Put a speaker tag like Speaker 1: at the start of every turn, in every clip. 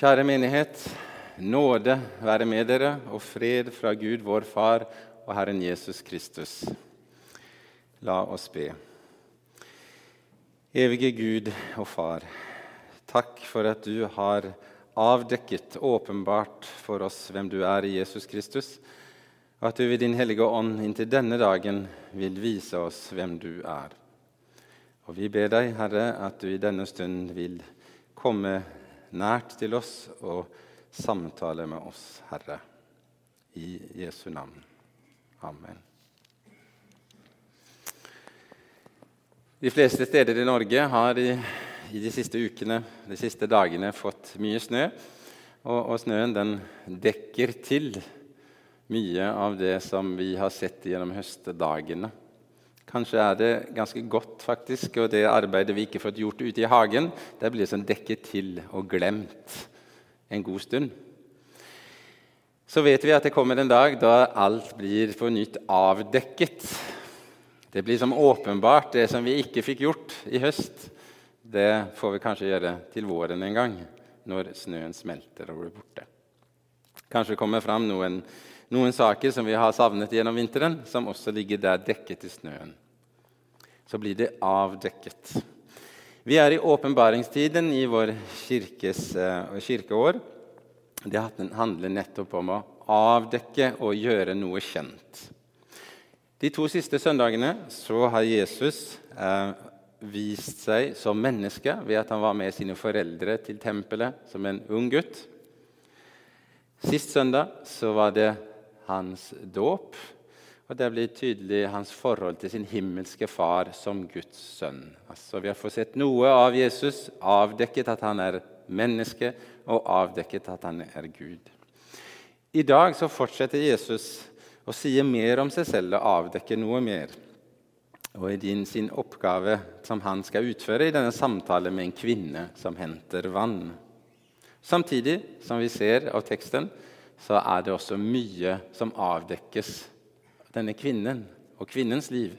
Speaker 1: Kjære menighet. Nåde være med dere og fred fra Gud, vår Far og Herren Jesus Kristus. La oss be. Evige Gud og Far, takk for at du har avdekket åpenbart for oss hvem du er i Jesus Kristus, og at du ved Din Hellige Ånd inntil denne dagen vil vise oss hvem du er. Og Vi ber deg, Herre, at du i denne stund vil komme nært til oss og samtale med oss, Herre. I Jesu navn. Amen. De fleste steder i Norge har i, i de siste ukene, de siste dagene, fått mye snø. Og, og snøen den dekker til mye av det som vi har sett gjennom høstdagene. Kanskje er det ganske godt, faktisk, og det arbeidet vi ikke fått gjort ute i hagen, det blir sånn dekket til og glemt en god stund. Så vet vi at det kommer en dag da alt blir på nytt avdekket. Det blir som åpenbart, det som vi ikke fikk gjort i høst. Det får vi kanskje gjøre til våren en gang, når snøen smelter og blir borte. Kanskje kommer fram noen, noen saker som vi har savnet gjennom vinteren, som også ligger der dekket i snøen. Så blir det avdekket. Vi er i åpenbaringstiden i vår kirkes, uh, kirkeår. Det handler nettopp om å avdekke og gjøre noe kjent. De to siste søndagene så har Jesus eh, vist seg som menneske ved at han var med sine foreldre til tempelet som en ung gutt. Sist søndag så var det hans dåp, og det blir tydelig hans forhold til sin himmelske far som Guds sønn. Altså, vi har fått sett noe av Jesus, avdekket at han er menneske, og avdekket at han er Gud. I dag så fortsetter Jesus å si mer om seg selv og avdekke noe mer. Og i sin oppgave som han skal utføre i denne samtalen med en kvinne som henter vann. Samtidig som vi ser av teksten, så er det også mye som avdekkes av denne kvinnen og kvinnens liv.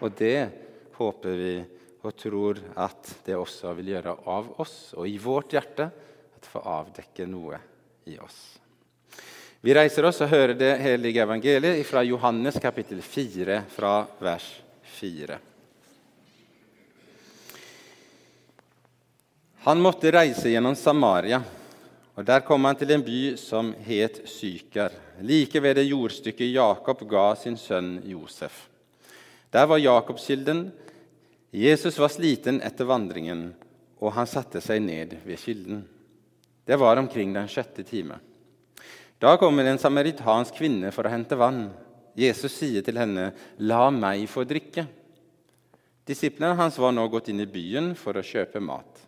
Speaker 1: Og det håper vi og tror at det også vil gjøre av oss og i vårt hjerte at få avdekke noe i oss. Vi reiser oss og hører det hellige evangeliet fra Johannes kapittel 4, fra vers 4. Han måtte reise gjennom Samaria, og der kom han til en by som het Syker, like ved det jordstykket Jakob ga sin sønn Josef. Der var Jakobskilden. Jesus var sliten etter vandringen, og han satte seg ned ved kilden. Det var omkring den sjette time. Da kommer en samaritansk kvinne for å hente vann. Jesus sier til henne, 'La meg få drikke.' Disiplene hans var nå gått inn i byen for å kjøpe mat.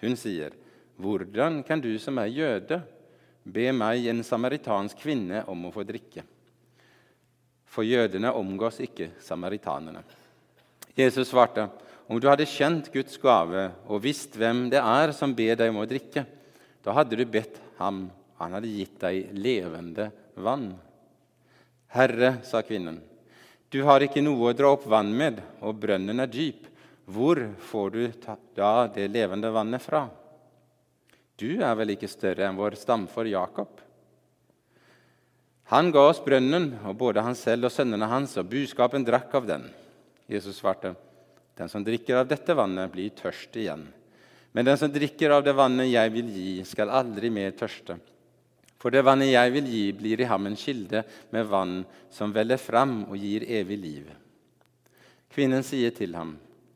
Speaker 1: Hun sier, 'Hvordan kan du som er jøde, be meg, en samaritansk kvinne, om å få drikke?' For jødene omgås ikke samaritanene. Jesus svarte, 'Om du hadde kjent Guds gave og visst hvem det er som ber deg om å drikke,' da hadde du bedt ham han hadde gitt deg levende vann. Herre, sa kvinnen, du har ikke noe å dra opp vann med, og brønnen er dyp. Hvor får du da det levende vannet fra? Du er vel ikke større enn vår stamfar Jakob? Han ga oss brønnen, og både han selv og sønnene hans, og buskapen drakk av den. Jesus svarte, den som drikker av dette vannet, blir tørst igjen. Men den som drikker av det vannet jeg vil gi, skal aldri mer tørste. For det vannet jeg vil gi, blir i ham en kilde med vann som veller fram og gir evig liv. Kvinnen sier til ham,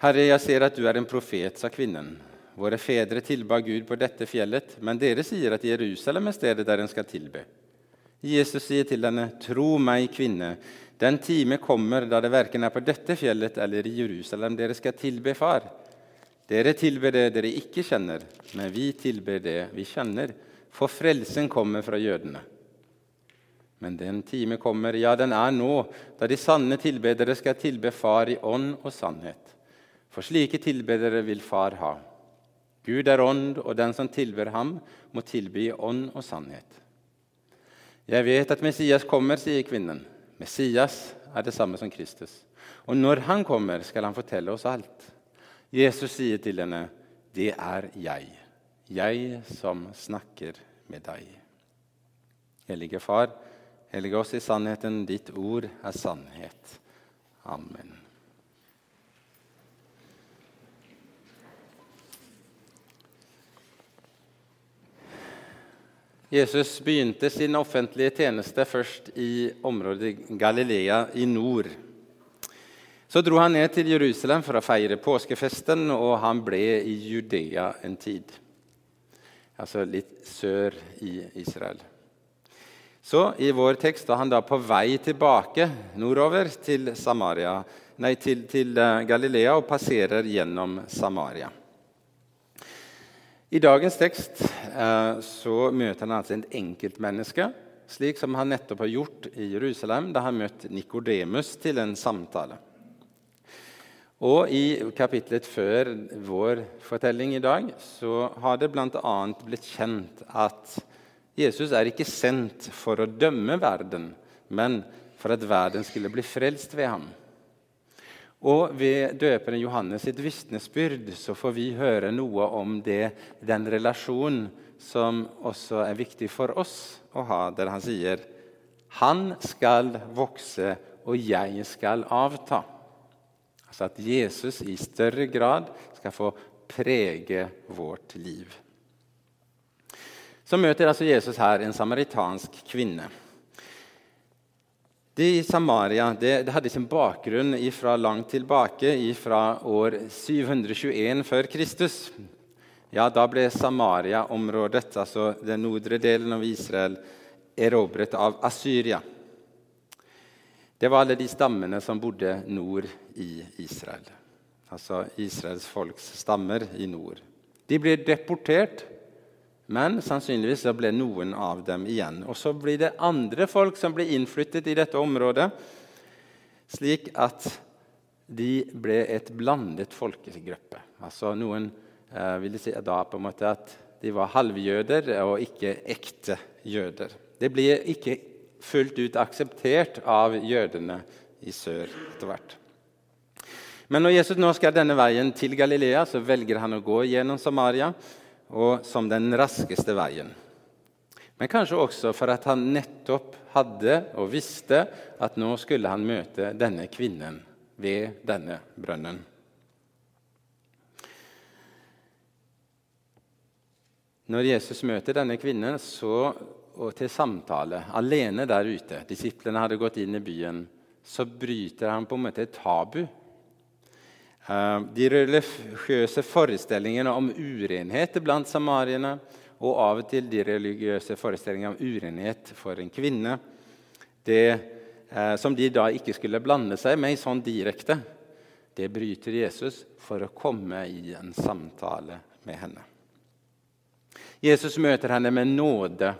Speaker 1: Herre, jeg ser at du er en profet, sa kvinnen. Våre fedre tilba Gud på dette fjellet, men dere sier at Jerusalem er stedet der en skal tilbe. Jesus sier til henne, Tro meg, kvinne, den time kommer da det verken er på dette fjellet eller i Jerusalem dere skal tilbe Far. Dere tilber det dere ikke kjenner, men vi tilber det vi kjenner, for frelsen kommer fra jødene. Men den time kommer, ja, den er nå, da de sanne tilbedere skal tilbe Far i ånd og sannhet. For slike tilbedere vil Far ha. Gud er ånd, og den som tilber ham, må tilby ånd og sannhet. Jeg vet at Messias kommer, sier kvinnen. Messias er det samme som Kristus. Og når han kommer, skal han fortelle oss alt. Jesus sier til henne, 'Det er jeg, jeg som snakker med deg'. Hellige Far, hellige oss i sannheten. Ditt ord er sannhet. Amen. Jesus begynte sin offentlige tjeneste først i området Galilea i nord. Så dro han ned til Jerusalem for å feire påskefesten, og han ble i Judea en tid. Altså litt sør i Israel. Så i vår tekst er han da på vei tilbake nordover til, Samaria, nei, til, til eh, Galilea og passerer gjennom Samaria. I dagens tekst eh, så møter han altså et enkeltmenneske, slik som han nettopp har gjort i Jerusalem, da han møtte Nikodemus til en samtale. Og i kapitlet før vår fortelling i dag så har det bl.a. blitt kjent at Jesus er ikke sendt for å dømme verden, men for at verden skulle bli frelst ved ham. Og ved døperen Johannes sitt vitnesbyrd så får vi høre noe om det, den relasjonen som også er viktig for oss å ha, der han sier Han skal vokse, og jeg skal avta. Altså at Jesus i større grad skal få prege vårt liv. Så møter altså Jesus her en samaritansk kvinne. I Samaria det, det hadde sin bakgrunn fra langt tilbake, fra år 721 før Kristus. Ja, Da ble Samaria-området, altså den nordre delen av Israel, erobret av Asyria. Det var alle de stammene som bodde nord i Israel. Altså Israels folks stammer i nord. De ble deportert men sannsynligvis så ble noen av dem igjen. Og så blir det andre folk som blir innflyttet i dette området, slik at de ble et blandet folkegruppe. Altså Noen eh, ville si da på en måte at de var halvjøder og ikke ekte jøder. Det blir ikke fullt ut akseptert av jødene i sør etter hvert. Men når Jesus nå skal denne veien til Galilea, så velger han å gå gjennom Samaria og som den raskeste veien. Men kanskje også for at han nettopp hadde og visste at nå skulle han møte denne kvinnen ved denne brønnen. Når Jesus møter denne kvinnen så, og til samtale alene der ute Disiplene hadde gått inn i byen. Så bryter han på en måte et tabu de religiøse forestillingene om urenhet blant samariene og av og til de religiøse forestillingene om urenhet for en kvinne, det, eh, som de da ikke skulle blande seg med sånn direkte, det bryter Jesus for å komme i en samtale med henne. Jesus møter henne med nåde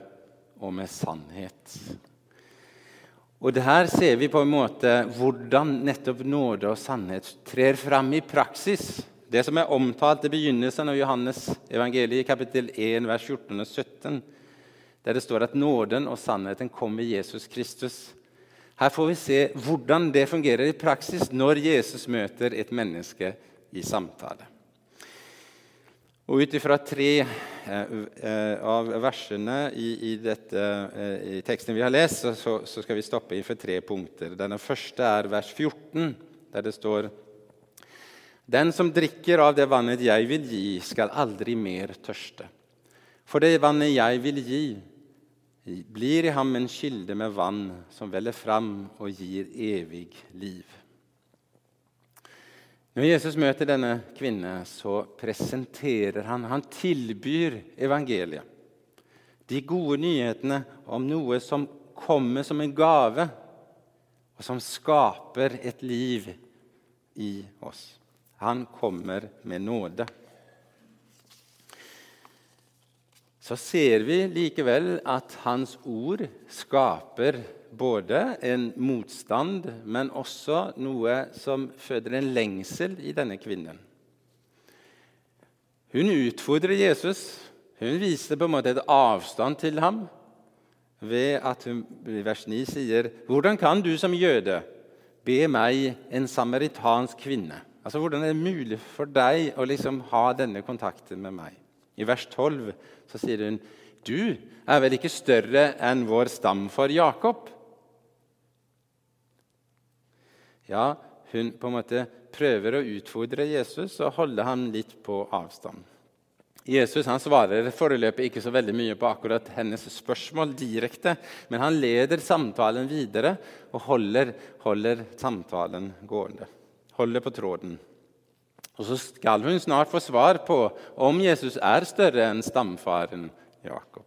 Speaker 1: og med sannhet. Og Her ser vi på en måte hvordan nettopp nåde og sannhet trer fram i praksis. Det som er omtalt i begynnelsen av Johannes evangeliet, kapittel 1, vers 14 og 17, der det står at nåden og sannheten kommer Jesus Kristus. Her får vi se hvordan det fungerer i praksis når Jesus møter et menneske i samtale. Og ut ifra tre eh, eh, av versene i, i, dette, eh, i, teksten vi har lest, så, så skal vi stoppe inn for tre punkter. Den første er vers 14, der det står Den som drikker av det vannet jeg vil gi, skal aldri mer tørste. For det vannet jeg vil gi, blir i ham en kilde med vann som veller fram og gir evig liv. Når Jesus møter denne kvinnen, så presenterer han Han tilbyr evangeliet. De gode nyhetene om noe som kommer som en gave, og som skaper et liv i oss. Han kommer med nåde. så ser vi likevel at hans ord skaper både en motstand, men også noe som føder en lengsel i denne kvinnen. Hun utfordrer Jesus. Hun viser på en måte et avstand til ham ved at hun i vers 9 sier Hvordan kan du som jøde be meg, en samaritansk kvinne? Altså, Hvordan er det mulig for deg å liksom ha denne kontakten med meg? I vers 12 så sier hun du er vel ikke større enn vår stamfar Jakob? Ja, hun på en måte prøver å utfordre Jesus og holde ham litt på avstand. Jesus han svarer foreløpig ikke så veldig mye på akkurat hennes spørsmål direkte, men han leder samtalen videre og holder, holder samtalen gående. Holder på tråden. Og Så skal hun snart få svar på om Jesus er større enn stamfaren Jakob.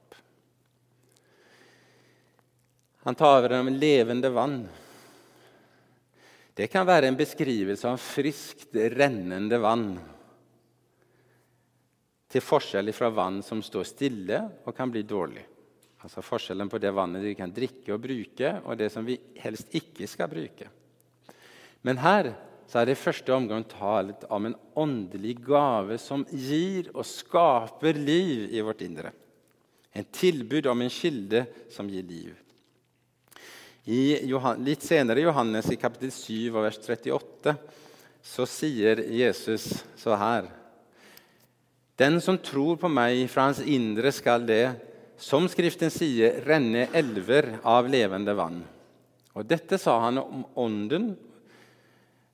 Speaker 1: Han taler om levende vann. Det kan være en beskrivelse av friskt, rennende vann til forskjell fra vann som står stille og kan bli dårlig. Altså Forskjellen på det vannet vi kan drikke og bruke, og det som vi helst ikke skal bruke. Men her er det i første omgang talt om en åndelig gave som gir og skaper liv i vårt indre. En tilbud om en kilde som gir liv. Johan, litt senere i Johannes i kapittel 7 vers 38 så sier Jesus så her den som tror på meg, fra hans indre skal det, som Skriften sier, renne elver av levende vann. Og dette sa han om ånden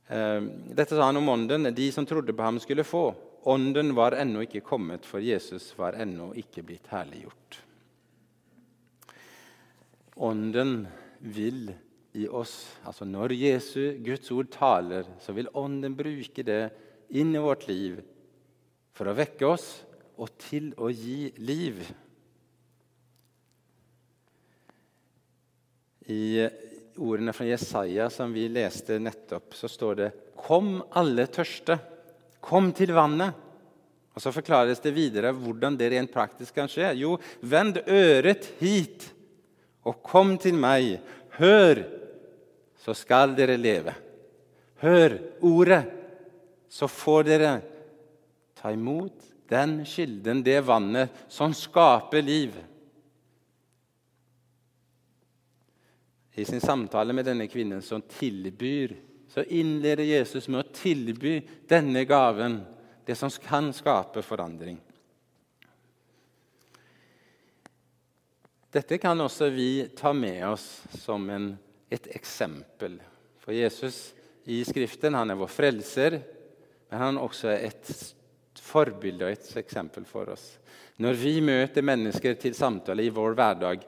Speaker 1: eh, dette sa han om ånden de som trodde på ham, skulle få. Ånden var ennå ikke kommet, for Jesus var ennå ikke blitt herliggjort. Ånden vil i oss altså Når Jesu, Guds ord, taler, så vil Ånden bruke det inn i vårt liv for å vekke oss og til å gi liv. I ordene fra Jesaja som vi leste nettopp, så står det 'Kom, alle tørste. Kom til vannet.' Og Så forklares det videre hvordan det rent praktisk kan skje. Jo, vend øret hit og kom til meg. Hør, så skal dere leve. Hør ordet, så får dere Ta imot den kilden, det vannet, som skaper liv. I sin samtale med denne kvinnen som tilbyr, så innleder Jesus med å tilby denne gaven, det som kan skape forandring. Dette kan også vi ta med oss som en, et eksempel. For Jesus i Skriften han er vår frelser, men han er også et forbilde og et eksempel for oss. Når vi møter mennesker til samtale i vår hverdag,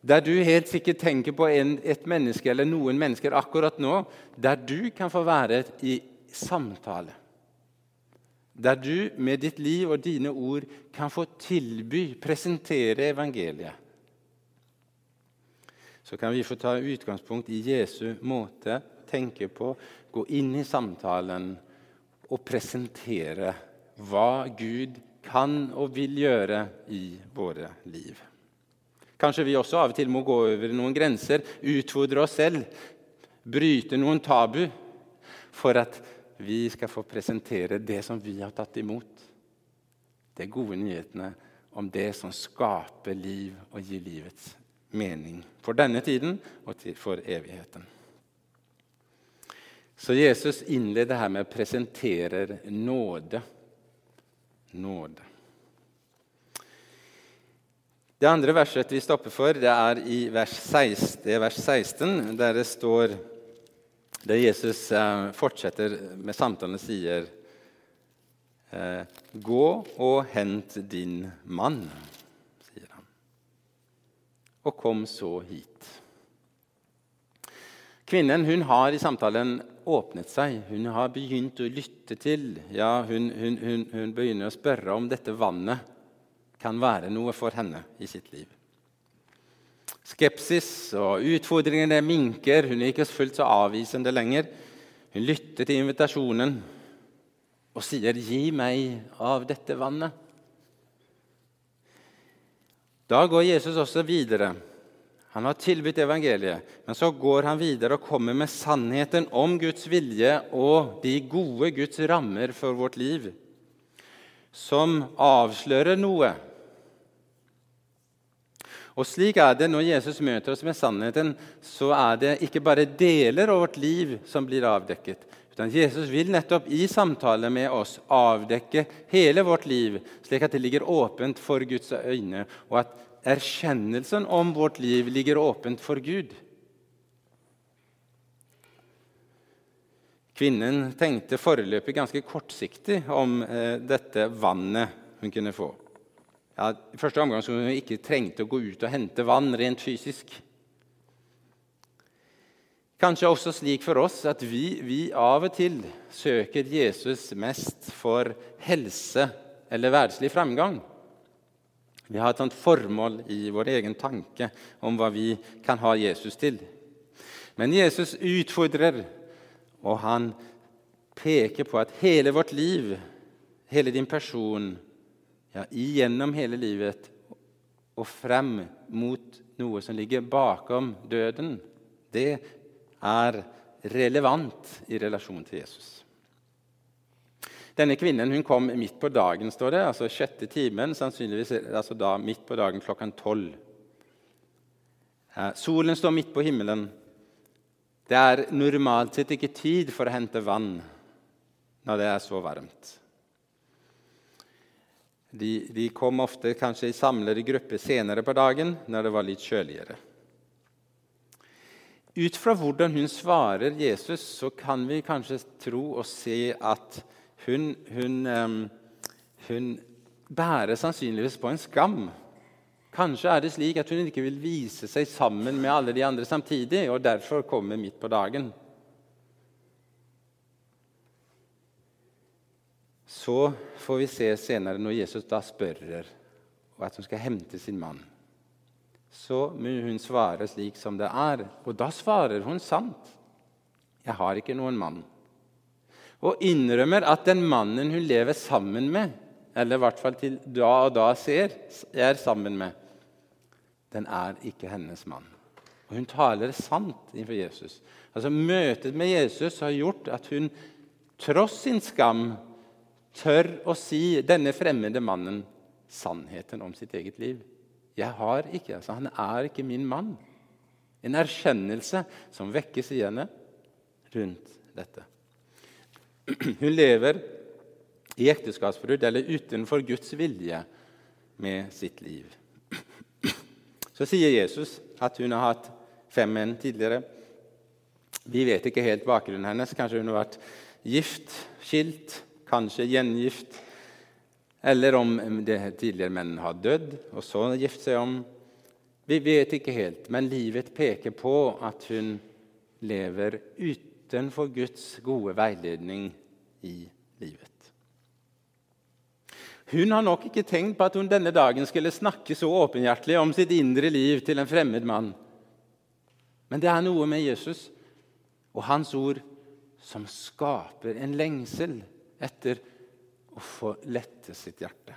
Speaker 1: der du helt sikkert tenker på en, et menneske eller noen mennesker akkurat nå, der du kan få være i samtale. Der du med ditt liv og dine ord kan få tilby, presentere evangeliet. Så kan vi få ta utgangspunkt i Jesu måte tenke på, gå inn i samtalen og presentere hva Gud kan og vil gjøre i våre liv. Kanskje vi også av og til må gå over noen grenser, utfordre oss selv, bryte noen tabu, for at vi skal få presentere det som vi har tatt imot. De gode nyhetene om det som skaper liv og gir livets mening for denne tiden og for evigheten. Så Jesus innleder her med å presentere nåde nåde. Det andre verset vi stopper for, det er i vers 16, det er vers 16 der det står Der Jesus eh, fortsetter med samtalen og sier eh, Gå og hent din mann, og kom så hit. Kvinnen hun har i samtalen åpnet seg. Hun har begynt å lytte til. Ja, hun, hun, hun, hun, begynner å spørre om dette vannet kan være noe for henne i sitt liv. Skepsis og utfordringene minker. Hun er ikke fullt så avvisende lenger. Hun lytter til invitasjonen og sier, 'Gi meg av dette vannet'. Da går Jesus også videre. Han har tilbudt evangeliet, men så går han videre og kommer med sannheten om Guds vilje og de gode Guds rammer for vårt liv, som avslører noe. Og slik er det Når Jesus møter oss med sannheten, så er det ikke bare deler av vårt liv som blir avdekket. Jesus vil nettopp i samtale med oss avdekke hele vårt liv, slik at det ligger åpent for Guds øyne, og at erkjennelsen om vårt liv ligger åpent for Gud. Kvinnen tenkte foreløpig ganske kortsiktig om eh, dette vannet hun kunne få. Ja, I første omgang så hun ikke trengte å gå ut og hente vann rent fysisk. Kanskje også slik for oss at vi, vi av og til søker Jesus mest for helse eller verdslig fremgang. Vi har et sånt formål i vår egen tanke om hva vi kan ha Jesus til. Men Jesus utfordrer, og han peker på at hele vårt liv, hele din person, ja, igjennom hele livet og frem mot noe som ligger bakom døden, det er relevant i relasjon til Jesus. Denne kvinnen hun kom midt på dagen, står det, altså sjette timen, sannsynligvis altså da midt på dagen klokken tolv. Solen står midt på himmelen. Det er normalt sett ikke tid for å hente vann når det er så varmt. De, de kom ofte kanskje i samlede grupper senere på dagen når det var litt kjøligere. Ut fra hvordan hun svarer Jesus, så kan vi kanskje tro og se at hun, hun, hun bærer sannsynligvis på en skam. Kanskje er det slik at hun ikke vil vise seg sammen med alle de andre samtidig, og derfor kommer midt på dagen. Så får vi se senere, når Jesus da spør at hun skal hente sin mann. Så må hun svare slik som det er, og da svarer hun sant. Jeg har ikke noen mann og innrømmer at den mannen hun lever sammen med, eller i hvert fall til da og da ser, er sammen med, den er ikke hennes mann. Og Hun taler sant innenfor Jesus. Altså Møtet med Jesus har gjort at hun tross sin skam tør å si denne fremmede mannen sannheten om sitt eget liv. Jeg har ikke, altså Han er ikke min mann. En erkjennelse som vekkes i henne rundt dette. Hun lever i ekteskapsbrudd eller utenfor Guds vilje med sitt liv. Så sier Jesus at hun har hatt fem menn tidligere. Vi vet ikke helt bakgrunnen hennes. Kanskje hun har vært gift, skilt, kanskje gjengift. Eller om det tidligere mennene har dødd og så gift seg om. Vi vet ikke helt, men livet peker på at hun lever utenfor Guds gode veiledning i livet. Hun har nok ikke tenkt på at hun denne dagen skulle snakke så åpenhjertelig om sitt indre liv til en fremmed mann. Men det er noe med Jesus og hans ord som skaper en lengsel etter å få lette sitt hjerte.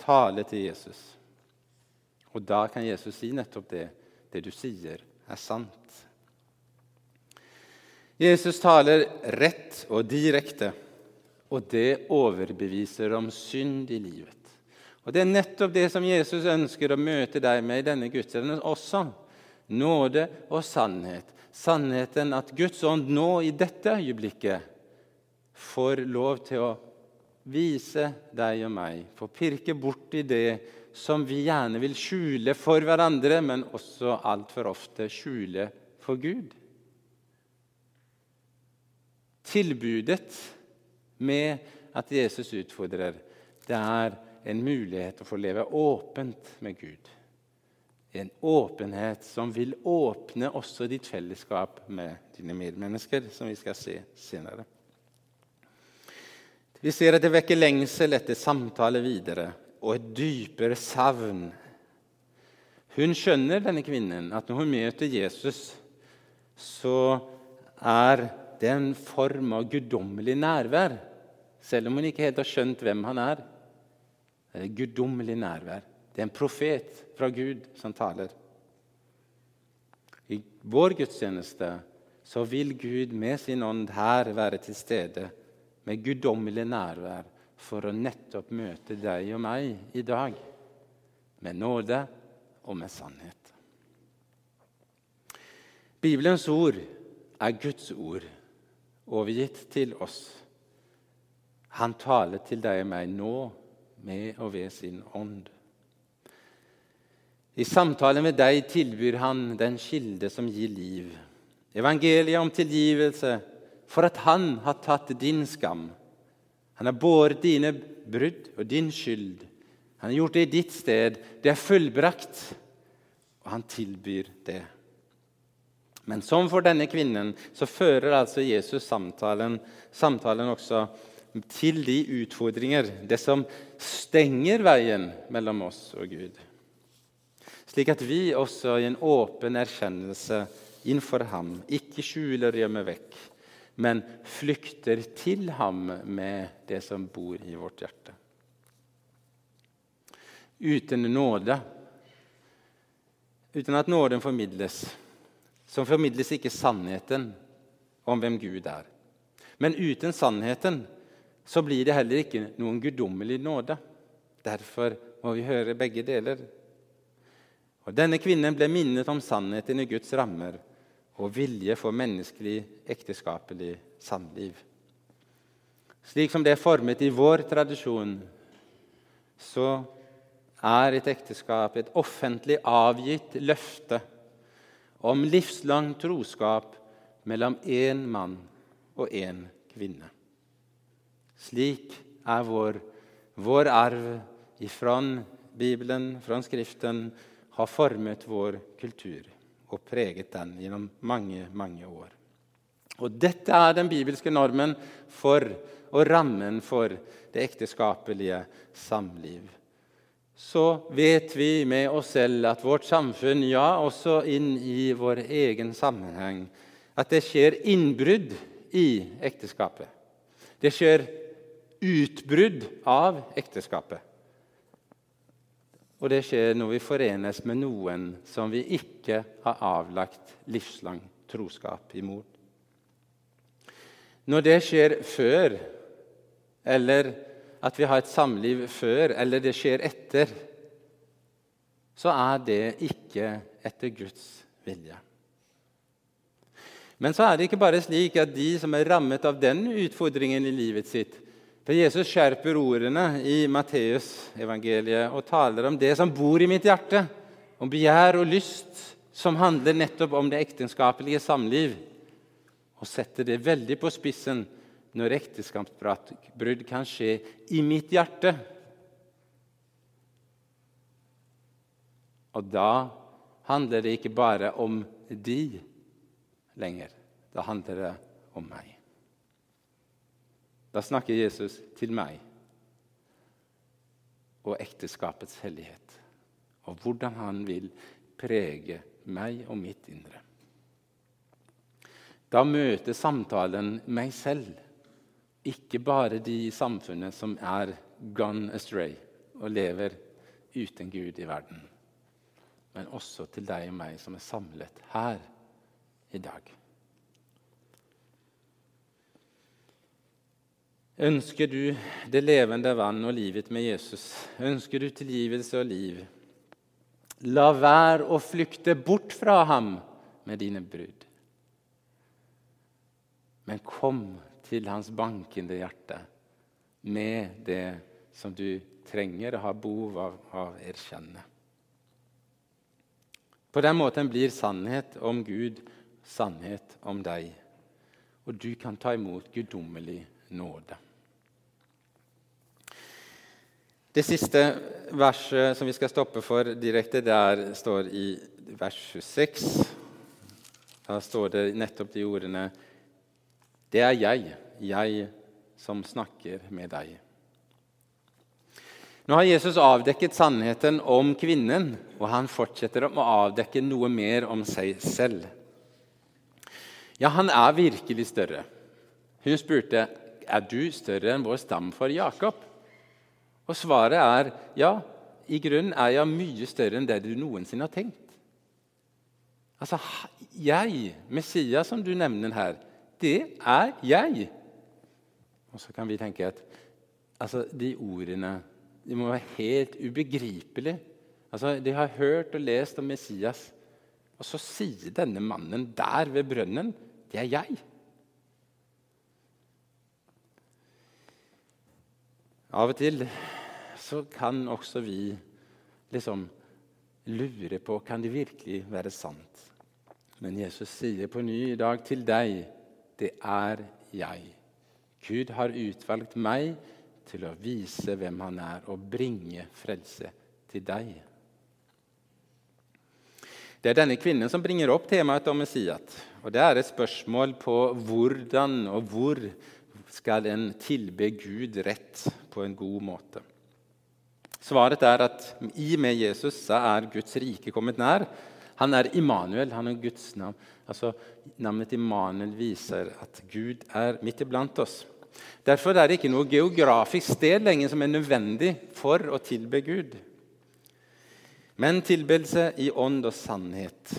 Speaker 1: Tale til Jesus. Og da kan Jesus si nettopp det. Det du sier, er sant. Jesus taler rett og direkte, og det overbeviser om synd i livet. Og Det er nettopp det som Jesus ønsker å møte deg med i denne gudstjenesten også. Nåde og sannhet. Sannheten at Guds ånd nå i dette øyeblikket får lov til å vise deg og meg, få pirke bort i det som vi gjerne vil skjule for hverandre, men også altfor ofte skjule for Gud. Tilbudet med at Jesus utfordrer, det er en mulighet å få leve åpent med Gud. En åpenhet som vil åpne også ditt fellesskap med dine medmennesker, som vi skal se senere. Vi ser at det vekker lengsel etter samtale videre og et dypere savn. Hun skjønner, denne kvinnen, at når hun møter Jesus, så er det en form av guddommelig nærvær, selv om hun ikke helt har skjønt hvem han er. Det er guddommelig nærvær. Det er en profet fra Gud som taler. I vår gudstjeneste så vil Gud med sin ånd her være til stede med guddommelig nærvær for å nettopp møte deg og meg i dag med nåde og med sannhet. Bibelens ord er Guds ord, overgitt til oss. Han taler til deg og meg nå med og ved sin ånd. I samtale med deg tilbyr han den kilde som gir liv. Evangeliet om tilgivelse for at han har tatt din skam. Han har båret dine brudd og din skyld. Han har gjort det i ditt sted. Det er fullbrakt, og han tilbyr det. Men som for denne kvinnen så fører altså Jesus samtalen, samtalen også til de utfordringer, det som stenger veien mellom oss og Gud. Slik at vi også i en åpen erkjennelse innenfor ham ikke skjuler og gjemmer vekk, men flykter til ham med det som bor i vårt hjerte. Uten nåde, uten at nåden formidles, så formidles ikke sannheten om hvem Gud er. Men uten sannheten så blir det heller ikke noen guddommelig nåde. Derfor må vi høre begge deler. Og Denne kvinnen ble minnet om sannheten i Guds rammer og vilje for menneskelig, ekteskapelig samliv. Slik som det er formet i vår tradisjon, så er et ekteskap et offentlig avgitt løfte om livslang troskap mellom én mann og én kvinne. Slik er vår, vår arv ifra Bibelen, fra Skriften, har formet vår kultur og preget den gjennom mange, mange år. Og Dette er den bibelske normen for og rammen for det ekteskapelige samliv så vet vi med oss selv at vårt samfunn, ja, også inn i vår egen sammenheng, at det skjer innbrudd i ekteskapet. Det skjer utbrudd av ekteskapet. Og det skjer når vi forenes med noen som vi ikke har avlagt livslang troskap imot. Når det skjer før eller at vi har et samliv før, eller det skjer etter, så er det ikke etter Guds vilje. Men så er det ikke bare slik at de som er rammet av den utfordringen i livet sitt For Jesus skjerper ordene i Matteusevangeliet og taler om det som bor i mitt hjerte, om begjær og lyst, som handler nettopp om det ektenskapelige samliv, og setter det veldig på spissen når ekteskapsbrudd kan skje i mitt hjerte. Og da handler det ikke bare om de lenger. Da handler det om meg. Da snakker Jesus til meg og ekteskapets hellighet, og hvordan han vil prege meg og mitt indre. Da møter samtalen meg selv ikke bare de i samfunnet som er gone astray og lever uten Gud i verden, men også til deg og meg som er samlet her i dag. Ønsker du det levende vann og livet med Jesus? Ønsker du tilgivelse og liv? La være å flykte bort fra ham med dine brudd. Men kom til hans bankende hjerte med det som du trenger og har behov av å erkjenne. På den måten blir sannhet om Gud sannhet om deg, og du kan ta imot guddommelig nåde. Det siste verset som vi skal stoppe for direkte, der står i vers 26. Da står det nettopp de ordene det er jeg, jeg som snakker med deg. Nå har Jesus avdekket sannheten om kvinnen, og han fortsetter å avdekke noe mer om seg selv. Ja, han er virkelig større. Hun spurte er du større enn vår stamfar Jakob. Og svaret er ja, i grunnen er jeg mye større enn det du noensinne har tenkt. Altså, jeg, Messias, som du nevner her, det er jeg. Og så kan vi tenke at altså, de ordene de må være helt ubegripelige. Altså, de har hørt og lest om Messias, og så sier denne mannen der ved brønnen det er jeg. Av og til så kan også vi liksom lure på kan det virkelig være sant. Men Jesus sier på ny i dag til deg det er jeg. Gud har utvalgt meg til å vise hvem han er, og bringe frelse til deg. Det er denne kvinnen som bringer opp temaet om Messiat. Og Det er et spørsmål på hvordan og hvor skal en tilbe Gud rett på en god måte. Svaret er at i med Jesus er Guds rike kommet nær. Han er Immanuel, han er Guds navn. Altså, Navnet Immanuel viser at Gud er midt iblant oss. Derfor er det ikke noe geografisk sted lenger som er nødvendig for å tilbe Gud. Men tilbedelse i ånd og sannhet,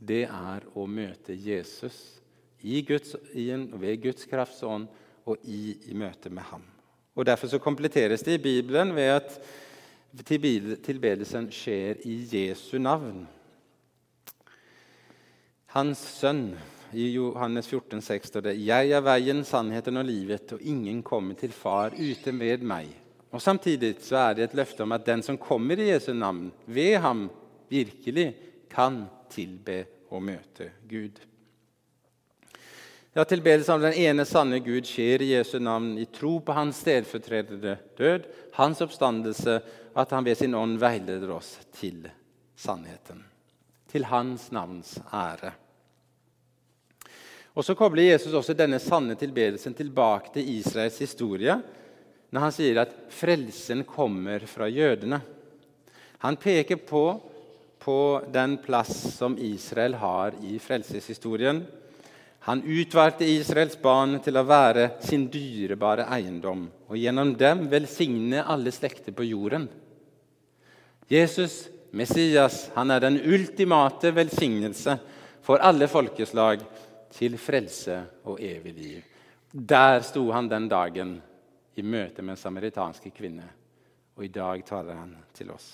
Speaker 1: det er å møte Jesus i Guds, i en, ved Guds krafts ånd og i, i møte med ham. Og Derfor så kompletteres det i Bibelen ved at tilbedelsen skjer i Jesu navn. Hans sønn i Johannes 14, 6 står det 'Jeg er veien, sannheten og livet, og ingen kommer til Far uten ved meg'. Og Samtidig så er det et løfte om at den som kommer i Jesu navn, ved ham virkelig kan tilbe og møte Gud. Ja, Tilbedelse av den ene sanne Gud skjer i Jesu navn i tro på hans stedfortredende død, hans oppstandelse, at han ved sin ånd veileder oss til sannheten. Til hans navns ære. Og Så kobler Jesus også denne sanne tilbedelsen tilbake til Israels historie når han sier at frelsen kommer fra jødene. Han peker på, på den plass som Israel har i frelseshistorien. Han utvalgte Israels barn til å være sin dyrebare eiendom og gjennom dem velsigne alle slekter på jorden. Jesus, Messias, han er den ultimate velsignelse for alle folkeslag til frelse og evig liv. Der sto han den dagen i møte med en samaritanske kvinne. Og i dag taler han til oss.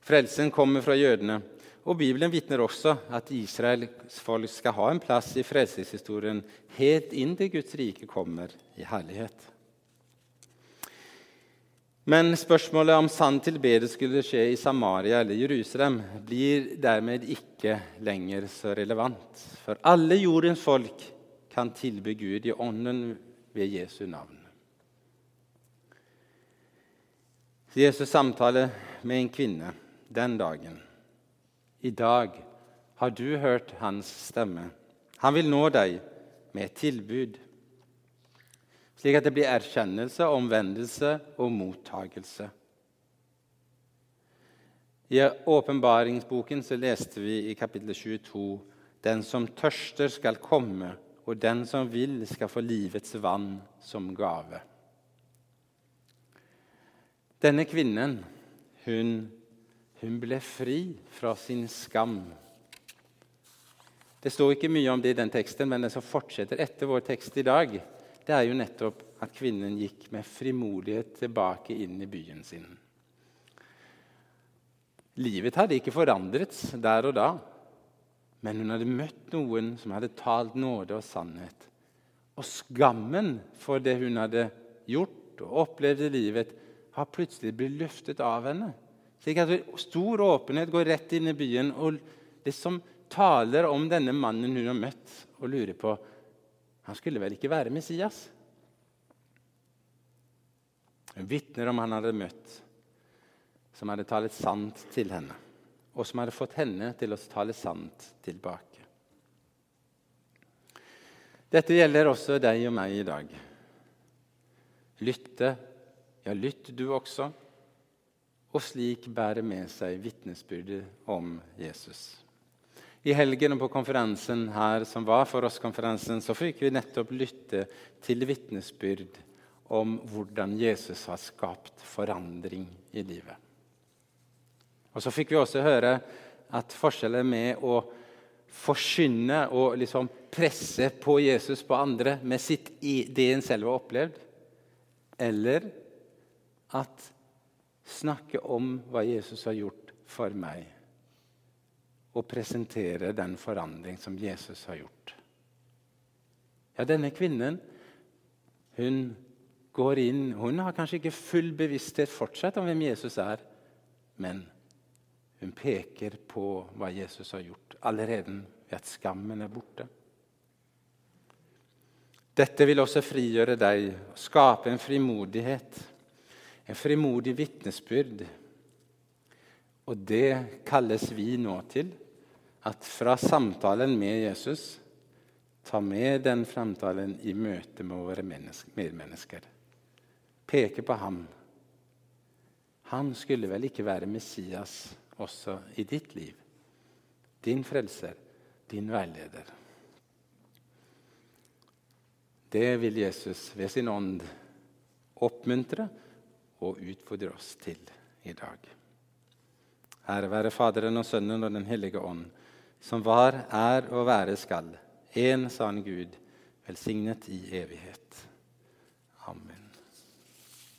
Speaker 1: Frelsen kommer fra jødene, og Bibelen vitner også at Israels folk skal ha en plass i frelseshistorien helt inn til Guds rike kommer i herlighet. Men spørsmålet om sann tilbedelse skulle skje i Samaria eller Jerusalem, blir dermed ikke lenger så relevant. For alle jordens folk kan tilbe Gud i ånden ved Jesu navn. Jesus samtaler med en kvinne den dagen. I dag har du hørt hans stemme. Han vil nå deg med et tilbud, slik at det blir erkjennelse, omvendelse og mottagelse. I åpenbaringsboken leste vi i kapittel 22 den som tørster, skal komme og den som vil, skal få livets vann som gave. Denne kvinnen, hun, hun ble fri fra sin skam. Det står ikke mye om det i den teksten, men det som fortsetter etter vår tekst i dag, det er jo nettopp at kvinnen gikk med frimodighet tilbake inn i byen sin. Livet hadde ikke forandret der og da. Men hun hadde møtt noen som hadde talt nåde og sannhet. Og skammen for det hun hadde gjort og opplevd i livet, har plutselig blitt løftet av henne. Slik at Stor åpenhet går rett inn i byen og det som taler om denne mannen hun har møtt, og lurer på Han skulle vel ikke være Messias? Hun vitner om han hadde møtt, som hadde talt sant til henne og som hadde fått henne til å tale sant tilbake. Dette gjelder også deg og meg i dag. Lytte, ja, lytt du også, og slik bære med seg vitnesbyrdet om Jesus. I helgen og på konferansen her som var for oss konferansen, så fikk vi nettopp lytte til vitnesbyrd om hvordan Jesus har skapt forandring i livet. Og Så fikk vi også høre at forskjellen med å forkynne og liksom presse på Jesus på andre med sitt, det en selv har opplevd, eller at snakke om hva Jesus har gjort for meg, og presentere den forandring som Jesus har gjort. Ja, denne kvinnen hun går inn Hun har kanskje ikke full bevissthet fortsatt om hvem Jesus er, men hun peker på hva Jesus har gjort, allerede ved at skammen er borte. Dette vil også frigjøre deg, skape en frimodighet, en frimodig vitnesbyrd. Og det kalles vi nå til, at fra samtalen med Jesus ta med den samtalen i møte med våre medmennesker. Peke på ham. Han skulle vel ikke være Messias også i ditt liv. Din frelser, din veileder. Det vil Jesus ved sin ånd oppmuntre og utfordre oss til i dag. Ære være Faderen og Sønnen og Den hellige ånd, som var, er og være skal, en sann Gud, velsignet i evighet.